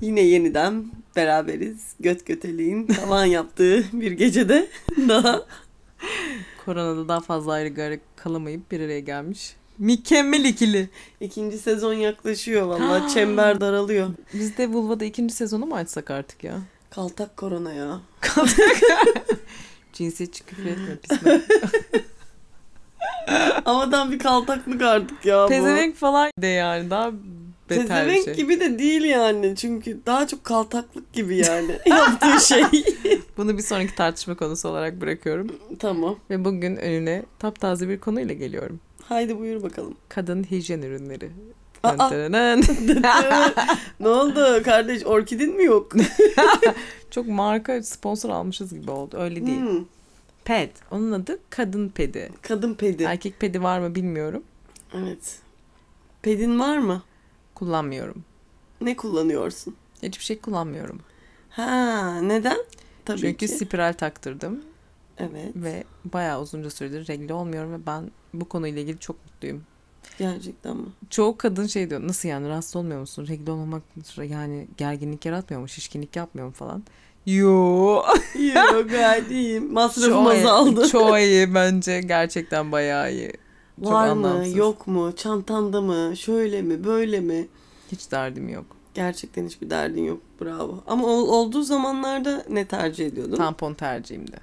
Yine yeniden beraberiz. Göt göteliğin tavan yaptığı bir gecede daha. Koronada daha fazla ayrı gayrı kalamayıp bir araya gelmiş. Mükemmel ikili. İkinci sezon yaklaşıyor valla. Çember daralıyor. Biz de Vulva'da ikinci sezonu mu açsak artık ya? Kaltak korona ya. Cinsiyetçi küfür etme pis mi? Havadan bir kaltaklık artık ya bu. Pezevenk falan de yani daha beter bir Pezevenk şey. gibi de değil yani. Çünkü daha çok kaltaklık gibi yani yaptığı şey. Bunu bir sonraki tartışma konusu olarak bırakıyorum. tamam. Ve bugün önüne taptaze bir konuyla geliyorum. Haydi buyur bakalım. Kadın hijyen ürünleri. Aa! Ne oldu kardeş orkidin mi yok? Çok marka sponsor almışız gibi oldu. Öyle değil. Hmm, Ped. Onun adı kadın pedi. kadın pedi. Erkek pedi var mı bilmiyorum. Evet. Pedin var mı? Kullanmıyorum. Ne kullanıyorsun? Hiçbir şey kullanmıyorum. Ha neden? Tabii Çünkü ki. spiral taktırdım Evet. ve bayağı uzunca süredir regle olmuyorum ve ben bu konuyla ilgili çok mutluyum. Gerçekten mi? Çoğu kadın şey diyor nasıl yani rahatsız olmuyor musun? Regle olmamak yani gerginlik yaratmıyor mu? Şişkinlik yapmıyor mu falan? Yo. Yok gayet iyiyim. Masrafım Çoğu iyi- azaldı. Çoğu iyi bence. Gerçekten bayağı iyi. Çok Var mı anlamsız. yok mu çantanda mı şöyle mi böyle mi? Hiç derdim yok. Gerçekten hiçbir derdin yok bravo. Ama ol- olduğu zamanlarda ne tercih ediyordun? Tampon tercihimdi.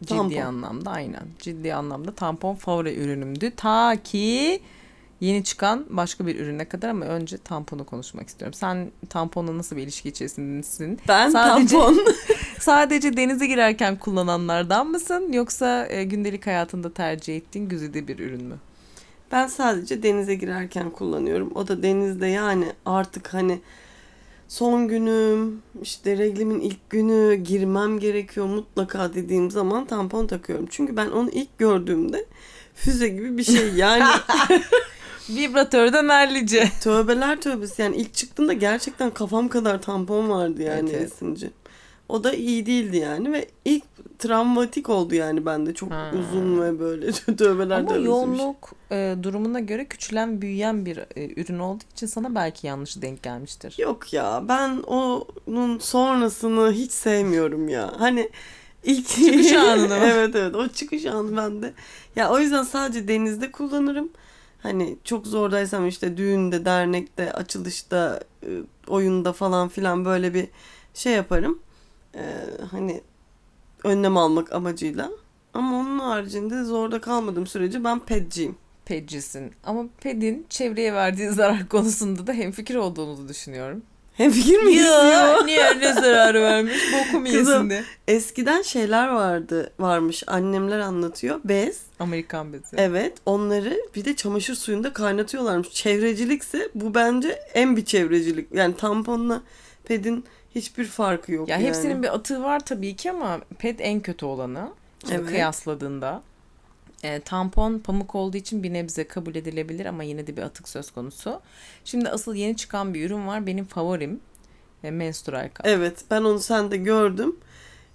Ciddi Tampon. anlamda aynen. Ciddi anlamda tampon favori ürünümdü. Ta ki yeni çıkan başka bir ürüne kadar ama önce tamponu konuşmak istiyorum. Sen tamponla nasıl bir ilişki içerisindesin? Ben Sadece- tampon. Sadece denize girerken kullananlardan mısın yoksa e, gündelik hayatında tercih ettiğin güzide bir ürün mü? Ben sadece denize girerken kullanıyorum. O da denizde yani artık hani son günüm, işte reglimin ilk günü girmem gerekiyor mutlaka dediğim zaman tampon takıyorum. Çünkü ben onu ilk gördüğümde füze gibi bir şey yani Vibratörden hallice. tövbeler tövbesi yani ilk çıktığında gerçekten kafam kadar tampon vardı yani Evet, esince. O da iyi değildi yani ve ilk travmatik oldu yani bende çok Ha. uzun ve böyle tövbeler Ama tövbesi şey. yoğunluk e, durumuna göre küçülen büyüyen bir e, ürün olduğu için sana belki yanlış denk gelmiştir. Yok ya ben onun sonrasını hiç sevmiyorum ya. Hani ilk Çıkış anını mı? evet evet o çıkış anı bende. Ya o yüzden sadece denizde kullanırım. Hani çok zordaysam işte düğünde, dernekte, açılışta, e, oyunda falan filan böyle bir şey yaparım. Ee, hani önlem almak amacıyla. Ama onun haricinde zorda kalmadığım sürece ben pedciyim. Pedcisin. Ama pedin çevreye verdiği zarar konusunda da hemfikir olduğunuzu düşünüyorum. Hem fikir miyiz ya? niye ne zararı vermiş? Boku mu Kızım. yesin diye. Eskiden şeyler vardı, varmış. Annemler anlatıyor. Bez. Amerikan bezi. Evet, onları bir de çamaşır suyunda kaynatıyorlarmış. Çevrecilikse bu bence en bir çevrecilik. Yani tamponla pedin hiçbir farkı yok Ya yani. hepsinin bir atığı var tabii ki ama ped en kötü olanı. Şimdi Evet. kıyasladığında. E, tampon pamuk olduğu için bir nebze kabul edilebilir ama yine de bir atık söz konusu. Şimdi asıl yeni çıkan bir ürün var. Benim favorim. E, menstrual kap. Evet, ben onu sende gördüm.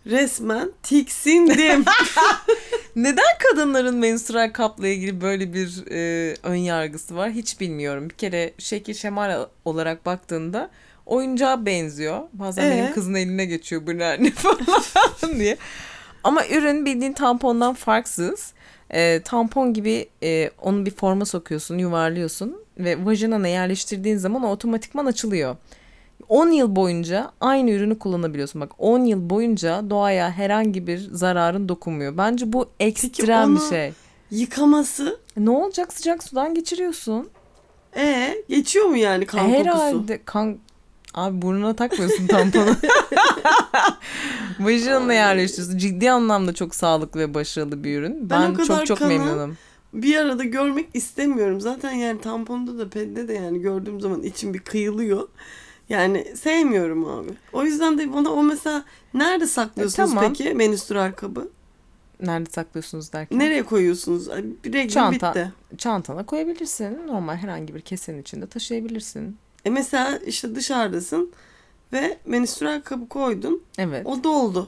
Resmen tiksindim. Neden kadınların menstrual kapla ilgili böyle bir e, ön yargısı var hiç bilmiyorum. Bir kere şekil şemal olarak baktığında oyuncağa benziyor. Bazen Ee? benim kızın eline geçiyor bu ne falan diye. Ama ürün bildiğin tampondan farksız. E, tampon gibi e, onu bir forma sokuyorsun, yuvarlıyorsun ve vajinana yerleştirdiğin zaman o otomatikman açılıyor. 10 yıl boyunca aynı ürünü kullanabiliyorsun. Bak 10 yıl boyunca doğaya herhangi bir zararın dokunmuyor. Bence bu ekstrem bir şey. Yıkaması. Ne olacak sıcak sudan geçiriyorsun. E geçiyor mu yani kan kokusu? Herhalde kan Abi burnuna takmıyorsun tamponu. Vajinana yerleştiriyorsun. Ciddi anlamda çok sağlıklı ve başarılı bir ürün. Ben o Ben, kadar çok çok kanı- memnunum. bir arada görmek istemiyorum. Zaten yani tamponda da pedde de yani gördüğüm zaman içim bir kıyılıyor. Yani sevmiyorum abi. O yüzden de bana o mesela nerede saklıyorsunuz E, tamam. peki menstrual kabı? Nerede saklıyorsunuz derken? Nereye koyuyorsunuz? Bir Çanta. bitti. Çantana koyabilirsin. Normal herhangi bir kesenin içinde taşıyabilirsin. E mesela işte dışarıdasın ve menstrual kabı koydun. Evet. O doldu.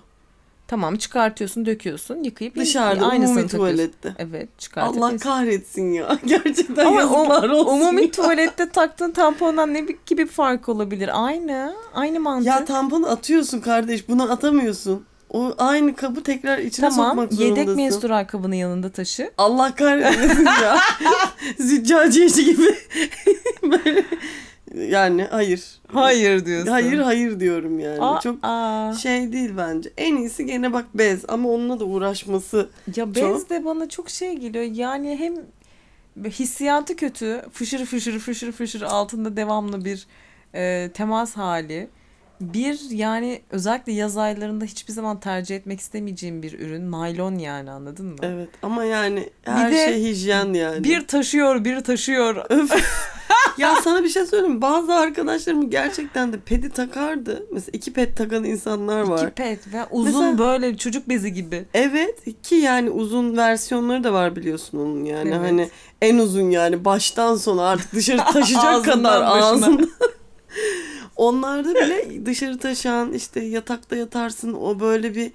Tamam çıkartıyorsun, döküyorsun, yıkayıp Dışarıda umumi takıyorsun. tuvalette. Evet, çıkartıp Allah kahretsin ya. Gerçekten Ama yazıklar o, olsun. umumi ya. tuvalette taktığın tampondan ne bir- gibi fark olabilir? Aynı. Aynı mantık. Ya tamponu atıyorsun kardeş. Bunu atamıyorsun. O aynı kabı tekrar içine tamam. sokmak zorundasın. Yedek menstrual kabını yanında taşı. Allah kahretsin ya. Züccaciyeci gibi. Böyle. Yani hayır. Hayır diyorsun. Hayır hayır diyorum yani. Aa, Çok aa. şey değil bence. En iyisi gene bak bez ama onunla da uğraşması. Ya bez de bana çok şey geliyor. Yani hem hissiyatı kötü. Fışır fışır fışır fışır altında devamlı bir e, temas hali. Bir yani özellikle yaz aylarında hiçbir zaman tercih etmek istemeyeceğim bir ürün. Naylon yani anladın mı? Evet ama yani her de şey hijyen yani. Bir taşıyor, bir taşıyor. Ya sana bir şey söyleyeyim? Bazı arkadaşlarım gerçekten de pedi takardı. Mesela iki pet takan insanlar var. İki pet ve uzun Mesela- böyle çocuk bezi gibi. Evet ki yani uzun versiyonları da var biliyorsun onun yani. Evet. Hani en uzun yani baştan sona artık dışarı taşıyacak kadar ağzında. Onlarda bile dışarı taşıyan işte yatakta yatarsın o böyle bir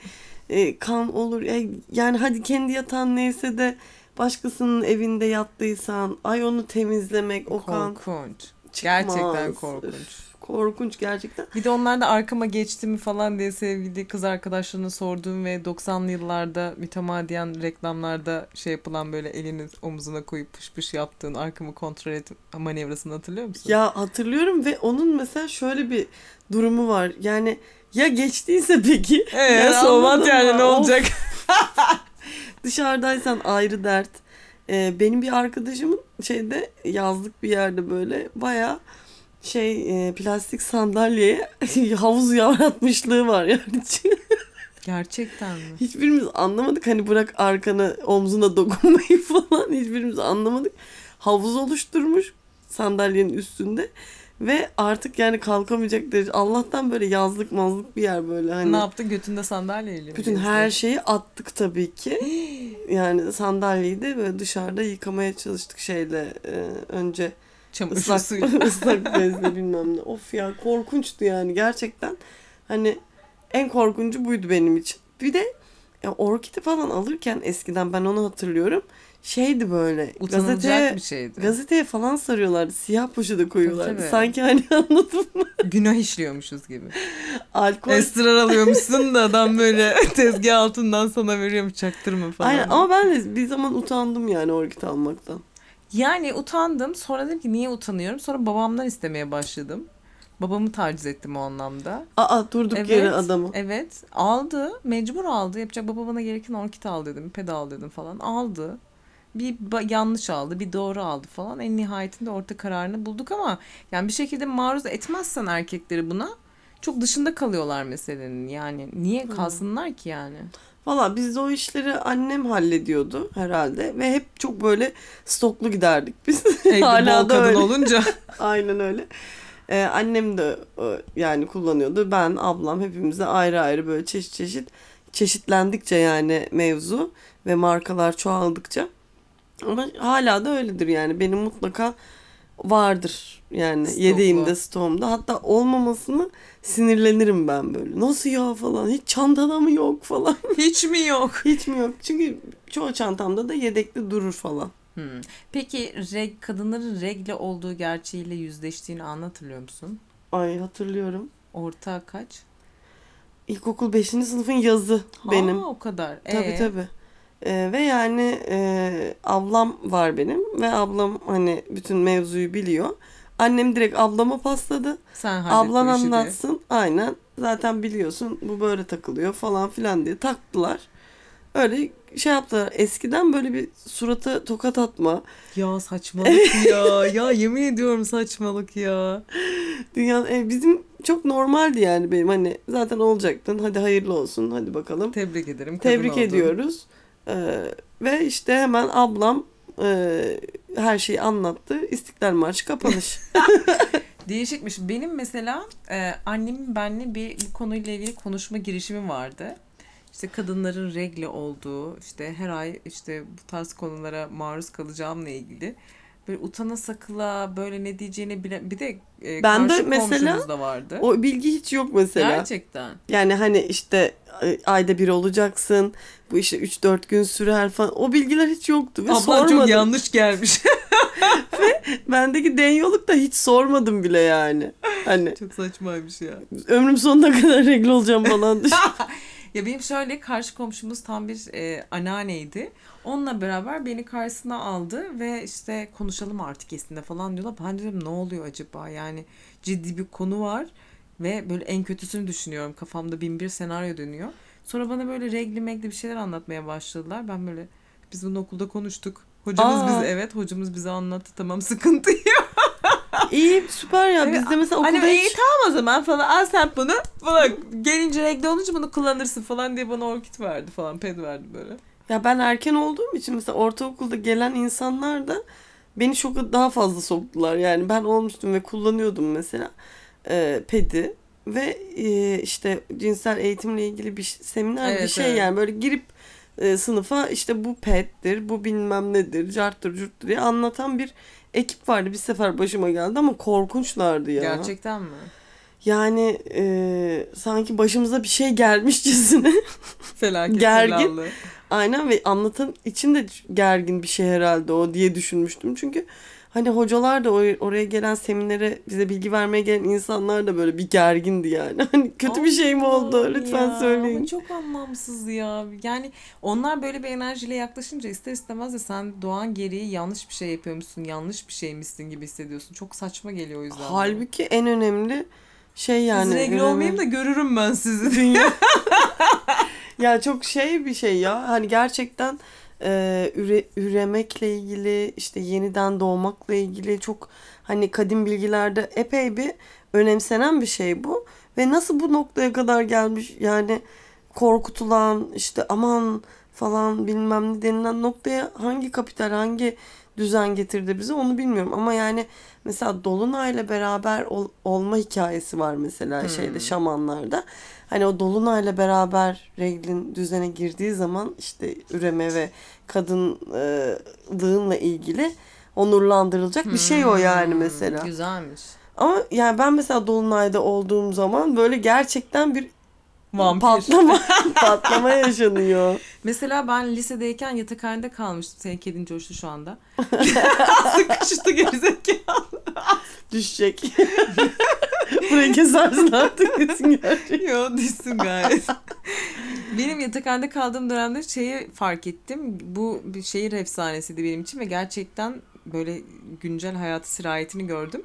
e, kan olur. E, yani hadi kendi yatağın neyse de başkasının evinde yattıysan ay onu temizlemek o kan Korkunç. çıkmaz. Gerçekten korkunç. Üf, korkunç gerçekten. Bir de onlar da arkama geçti mi falan diye sevgili kız arkadaşlarına sorduğum ve 90'lı yıllarda mütemadiyen reklamlarda şey yapılan böyle elini omzuna koyup pış pış yaptığın arkamı kontrol et manevrasını hatırlıyor musun? Ya hatırlıyorum ve onun mesela şöyle bir durumu var. Yani ya geçtiyse peki Yani soğumat anladın yani ne olacak? dışarıdaysan ayrı dert. Ee, benim bir arkadaşımın şeyde yazlık bir yerde böyle baya şey e, plastik sandalyeye havuz yaratmışlığı var yani. Gerçekten mi? Hiçbirimiz anlamadık hani bırak arkana omzuna dokunmayı falan hiçbirimiz anlamadık. Havuz oluşturmuş sandalyenin üstünde ve artık yani kalkamayacak derece Allah'tan böyle yazlık mazlık bir yer böyle hani. Ne yaptı? Götünde sandalyeyle mi Bütün her şeyi attık tabii ki. Yani sandalyeyi de böyle dışarıda yıkamaya çalıştık şeyle e, önce Çamaşır ıslak, suyu. ıslak bezle bilmem ne. Of ya korkunçtu yani gerçekten. Hani en korkuncu buydu benim için. Bir de ya orkide falan alırken eskiden ben onu hatırlıyorum. Şeydi böyle Utanılacak gazeteye, bir şeydi. gazeteye falan sarıyorlardı. Siyah poşete koyuyorlardı. tabii. Sanki hani anladın mı? Günah işliyormuşuz gibi. Alkol Esrar alıyormuşsun da adam böyle tezgah altından sana veriyormuş çaktırma falan. Aynen ama ben de bir zaman utandım yani orkid almaktan. Yani utandım. Sonra dedim ki niye utanıyorum? Sonra babamdan istemeye başladım. Babamı taciz ettim o anlamda. Aa durduk Evet. yere adamı. Evet. Aldı. Mecbur aldı. Yapacak baba bana gereken orkid al dedim. Pedal dedim falan. Aldı. Bir yanlış aldı. Bir doğru aldı falan. En nihayetinde orta kararını bulduk ama yani bir şekilde maruz etmezsen erkekleri buna çok dışında kalıyorlar meselenin. Yani niye kalsınlar ki yani? Valla biz de o işleri annem hallediyordu herhalde ve hep çok böyle stoklu giderdik biz. Evde bol Hala da kadın öyle. olunca. Aynen öyle. Ee, annem de e, yani kullanıyordu. Ben, ablam hepimize ayrı ayrı böyle çeşit çeşit çeşitlendikçe yani mevzu ve markalar çoğaldıkça ama hala da öyledir yani benim mutlaka vardır yani Stoklu. yediğimde stoğumda hatta olmamasını sinirlenirim ben böyle nasıl ya falan hiç çantada mı yok falan Hiç mi yok? hiç mi yok çünkü çoğu çantamda da yedekli durur falan Hmm. Peki reg, kadınların regle olduğu gerçeğiyle yüzleştiğini an hatırlıyor musun? ay hatırlıyorum Orta kaç? İlkokul 5. sınıfın yazı benim Ha, o kadar. Tabii Ee, tabii. Ee, ve yani e, ablam var benim ve ablam hani bütün mevzuyu biliyor. Annem direkt ablama pasladı. Sen Ablan işi diye. anlatsın. Aynen. Zaten biliyorsun bu böyle takılıyor falan filan diye taktılar. Öyle şey yaptılar. Eskiden böyle bir surata tokat atma. Ya saçmalık ya. Ya yemin ediyorum saçmalık ya. Dünya e, bizim çok normaldi yani benim hani zaten olacaktın. Hadi hayırlı olsun. Hadi bakalım. Tebrik ederim. Tebrik oldun. ediyoruz. Ee, ve işte hemen ablam e, her şeyi anlattı. İstiklal Marşı kapanış. Değişikmiş. Benim mesela e, annemin benimle bir bu konuyla ilgili konuşma girişimi vardı. İşte kadınların regle olduğu, işte her ay işte bu tarz konulara maruz kalacağımla ilgili böyle utana sakıla böyle ne diyeceğini bile bir de e, Ben de karşı mesela komşumuz da vardı. O bilgi hiç yok mesela. Gerçekten. Yani hani işte e, ayda bir olacaksın. Bu işte 3-4 gün sürer falan. O bilgiler hiç yoktu ve Ablan sormadım. çok yanlış gelmiş. Bendeki denyoluk da hiç sormadım bile yani. Hani çok saçmaymış ya. ömrüm sonuna kadar regl olacağım falan. Ya benim şöyle karşı komşumuz tam bir e, anneanneydi. Onunla beraber beni karşısına aldı ve işte konuşalım artık esinde falan diyorlar. Ben dedim ne oluyor acaba yani ciddi bir konu var ve böyle en kötüsünü düşünüyorum. Kafamda bin bir senaryo dönüyor. Sonra bana böyle regli megli bir şeyler anlatmaya başladılar. Ben böyle biz bunu okulda konuştuk. Hocamız Aa. bize evet hocamız bize anlattı tamam sıkıntı yok. İyi süper ya. Evet, Bizde mesela okulda Hani iyi hiç... tamam o zaman falan al sen bunu falan gelince renkli olunca bunu kullanırsın falan diye bana orkid verdi falan ped verdi böyle. Ya ben erken olduğum için mesela ortaokulda gelen insanlar da beni şoka daha fazla soktular. Yani ben olmuştum ve kullanıyordum mesela e, pedi ve e, işte cinsel eğitimle ilgili bir seminer bir Evet, şey evet. yani böyle girip e, sınıfa işte bu pettir, bu bilmem nedir, carttır curttur diye anlatan bir ekip vardı. Bir sefer başıma geldi ama korkunçlardı ya. Gerçekten mi? Yani e, sanki başımıza bir şey gelmişçesine Felaket Gergin. belalı. Aynen ve anlatan için de gergin bir şey herhalde o diye düşünmüştüm. Çünkü hani hocalar da or- oraya gelen seminere bize bilgi vermeye gelen insanlar da böyle bir gergindi yani. Hani kötü bir şey mi oldu? Lütfen ya, söyleyin. Çok anlamsız ya. Yani onlar böyle bir enerjiyle yaklaşınca ister istemez de sen doğan gereği yanlış bir şey yapıyormuşsun, yanlış bir şeymişsin gibi hissediyorsun. Çok saçma geliyor o yüzden. Halbuki en önemli şey yani. Siz regl önemli- olmayayım da görürüm ben sizi. Ya çok şey bir şey ya. Hani gerçekten e, üre, üremekle ilgili işte yeniden doğmakla ilgili çok hani kadim bilgilerde epey bir önemsenen bir şey bu. Ve nasıl bu noktaya kadar gelmiş yani korkutulan işte aman falan bilmem ne denilen noktaya hangi kapital hangi düzen getirdi bize onu bilmiyorum ama yani mesela Dolunay'la beraber ol- olma hikayesi var mesela şeyde şamanlarda. Hani o Dolunay'la beraber reglin düzene girdiği zaman işte üreme ve kadınlığınla ilgili onurlandırılacak bir şey o yani mesela. Hmm, Güzelmiş. Ama yani ben mesela Dolunay'da olduğum zaman böyle gerçekten bir Vampir. patlama patlama yaşanıyor. Mesela ben lisedeyken yatakhanede kalmıştım. Senin kedin coştu şu anda. Sıkıştı gerizekalı. Düşecek. Burayı kesersin artık kesin gerçek. Yo düşsün gayet. benim yatakhanede kaldığım dönemde şeyi fark ettim. Bu bir şehir efsanesiydi benim için ve gerçekten böyle güncel hayatı sirayetini gördüm.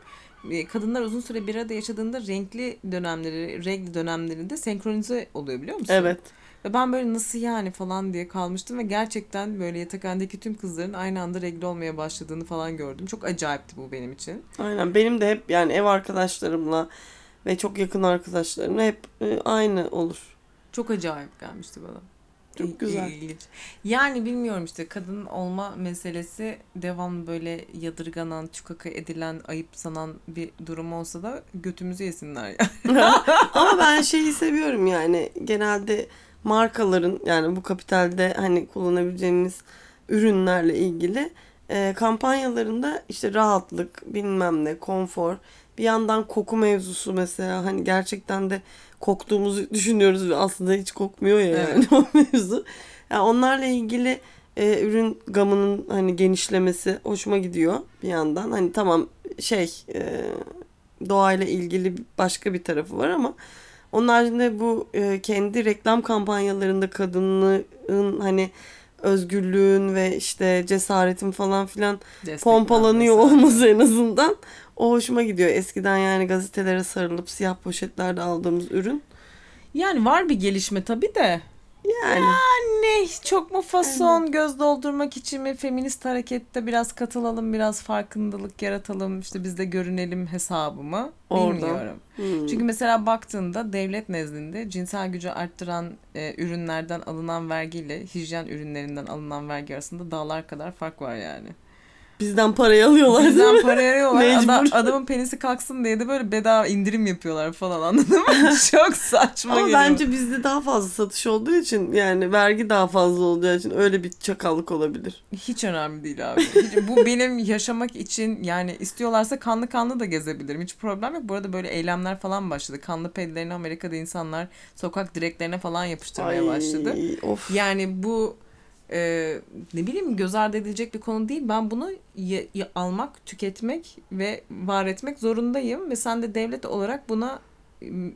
E, Kadınlar uzun süre bir arada yaşadığında renkli dönemleri, regl dönemlerinde senkronize oluyor biliyor musun? Evet. Ve ben böyle nasıl yani falan diye kalmıştım ve gerçekten böyle yatakhanedeki tüm kızların aynı anda regl olmaya başladığını falan gördüm. Çok acayipti bu benim için. Aynen benim de hep yani ev arkadaşlarımla ve çok yakın arkadaşlarımla hep e, aynı olur. Çok acayip gelmişti bana. Çok güzel. ilginç. Yani bilmiyorum işte kadın olma meselesi devamlı böyle yadırganan, çukaka edilen, ayıp sanan bir durum olsa da götümüzü yesinler yani. Ama ben şeyi seviyorum yani genelde markaların yani bu kapitalde hani kullanabileceğimiz ürünlerle ilgili e, kampanyalarında işte rahatlık bilmem ne konfor bir yandan koku mevzusu mesela hani gerçekten de koktuğumuzu düşünüyoruz ve aslında hiç kokmuyor ya yani o mevzu. Yani onlarla ilgili e, ürün gamının hani genişlemesi hoşuma gidiyor bir yandan. Hani tamam şey e, doğayla ilgili başka bir tarafı var ama onun haricinde bu e, kendi reklam kampanyalarında kadının hani özgürlüğün ve işte cesaretin falan filan pompalanıyor olması en azından o hoşuma gidiyor. Eskiden yani gazetelere sarılıp siyah poşetlerde aldığımız ürün. Yani var bir gelişme tabii de. Yani. Ne çok mu fason göz doldurmak için mi? Feminist harekette biraz katılalım biraz farkındalık yaratalım işte biz de görünelim hesabı mı? Bilmiyorum. hmm, Çünkü mesela baktığında devlet nezdinde cinsel gücü arttıran e, ürünlerden alınan vergiyle hijyen ürünlerinden alınan vergi arasında dağlar kadar fark var yani. Bizden parayı alıyorlar değil Bizden mi? para arıyorlar. Mecbur. Adam, adamın penisi kalksın diye de böyle bedava indirim yapıyorlar falan anladın mı? Çok saçma Ama geliyor. bence bizde daha fazla satış olduğu için yani vergi daha fazla olacağı için öyle bir çakallık olabilir. Hiç önemli değil abi. Hiç- bu benim yaşamak için yani istiyorlarsa kanlı kanlı da gezebilirim. Hiç problem yok. Bu arada böyle eylemler falan başladı. Kanlı pedlerini Amerika'da insanlar sokak direklerine falan yapıştırmaya Ay, başladı. Of. Yani bu e, ne bileyim göz ardı edilecek bir konu değil. Ben bunu ye- ye- almak, tüketmek ve var etmek zorundayım ve sen de devlet olarak buna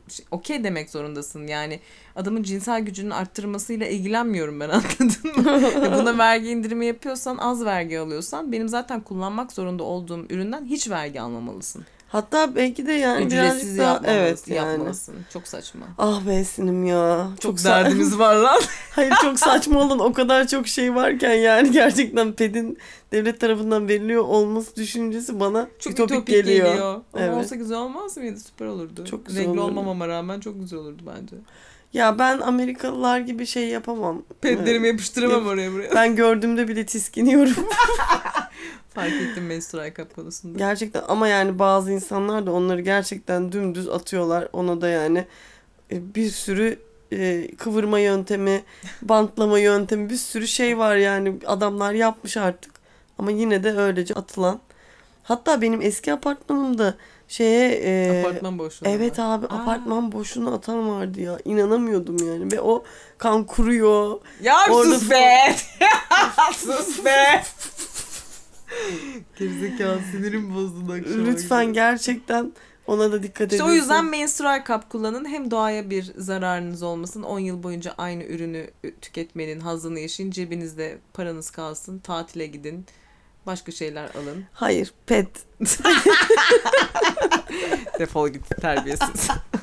şey, okey demek zorundasın. Yani adamın cinsel gücünün arttırmasıyla ilgilenmiyorum ben anladın mı? Buna vergi indirimi yapıyorsan az vergi alıyorsan benim zaten kullanmak zorunda olduğum üründen hiç vergi almamalısın. Hatta belki de yani Ücretsiz birazcık daha evet yani. yapmalısın. Çok saçma. Ah be Sinem ya. Çok, sa- derdimiz var lan. Hayır çok saçma olan o kadar çok şey varken yani gerçekten pedin devlet tarafından veriliyor olması düşüncesi bana Çok ütopik, ütopik geliyor. geliyor. Ama Evet. olsa güzel olmaz mıydı? Süper olurdu. Çok güzel Renkli olurdu. olmamama rağmen çok güzel olurdu bence. Ya ben Amerikalılar gibi şey yapamam. Pedlerimi yapıştıramam Yap- oraya buraya. Ben gördüğümde bile tiskiniyorum. Fark ettim menstrual kap konusunda. gerçekten ama yani bazı insanlar da onları gerçekten dümdüz atıyorlar. Ona da yani e, bir sürü e, kıvırma yöntemi, bantlama yöntemi bir sürü şey var yani adamlar yapmış artık. Ama yine de öylece atılan. Hatta benim eski apartmanımda şeye e, Apartman boşluğu. Evet var. abi Aa. apartman boşuna atan vardı ya. İnanamıyordum yani. Ve o kan kuruyor. Ya Orada sus be! sus be! Gerizekalı sinirim bozdu akşama Lütfen gibi. gerçekten ona da dikkat edin. İşte o yüzden menstrual kap kullanın. Hem doğaya bir zararınız olmasın. 10 yıl boyunca aynı ürünü tüketmenin hazını yaşayın. Cebinizde paranız kalsın. Tatile gidin. Başka şeyler alın. Hayır pet. Defol git terbiyesiz.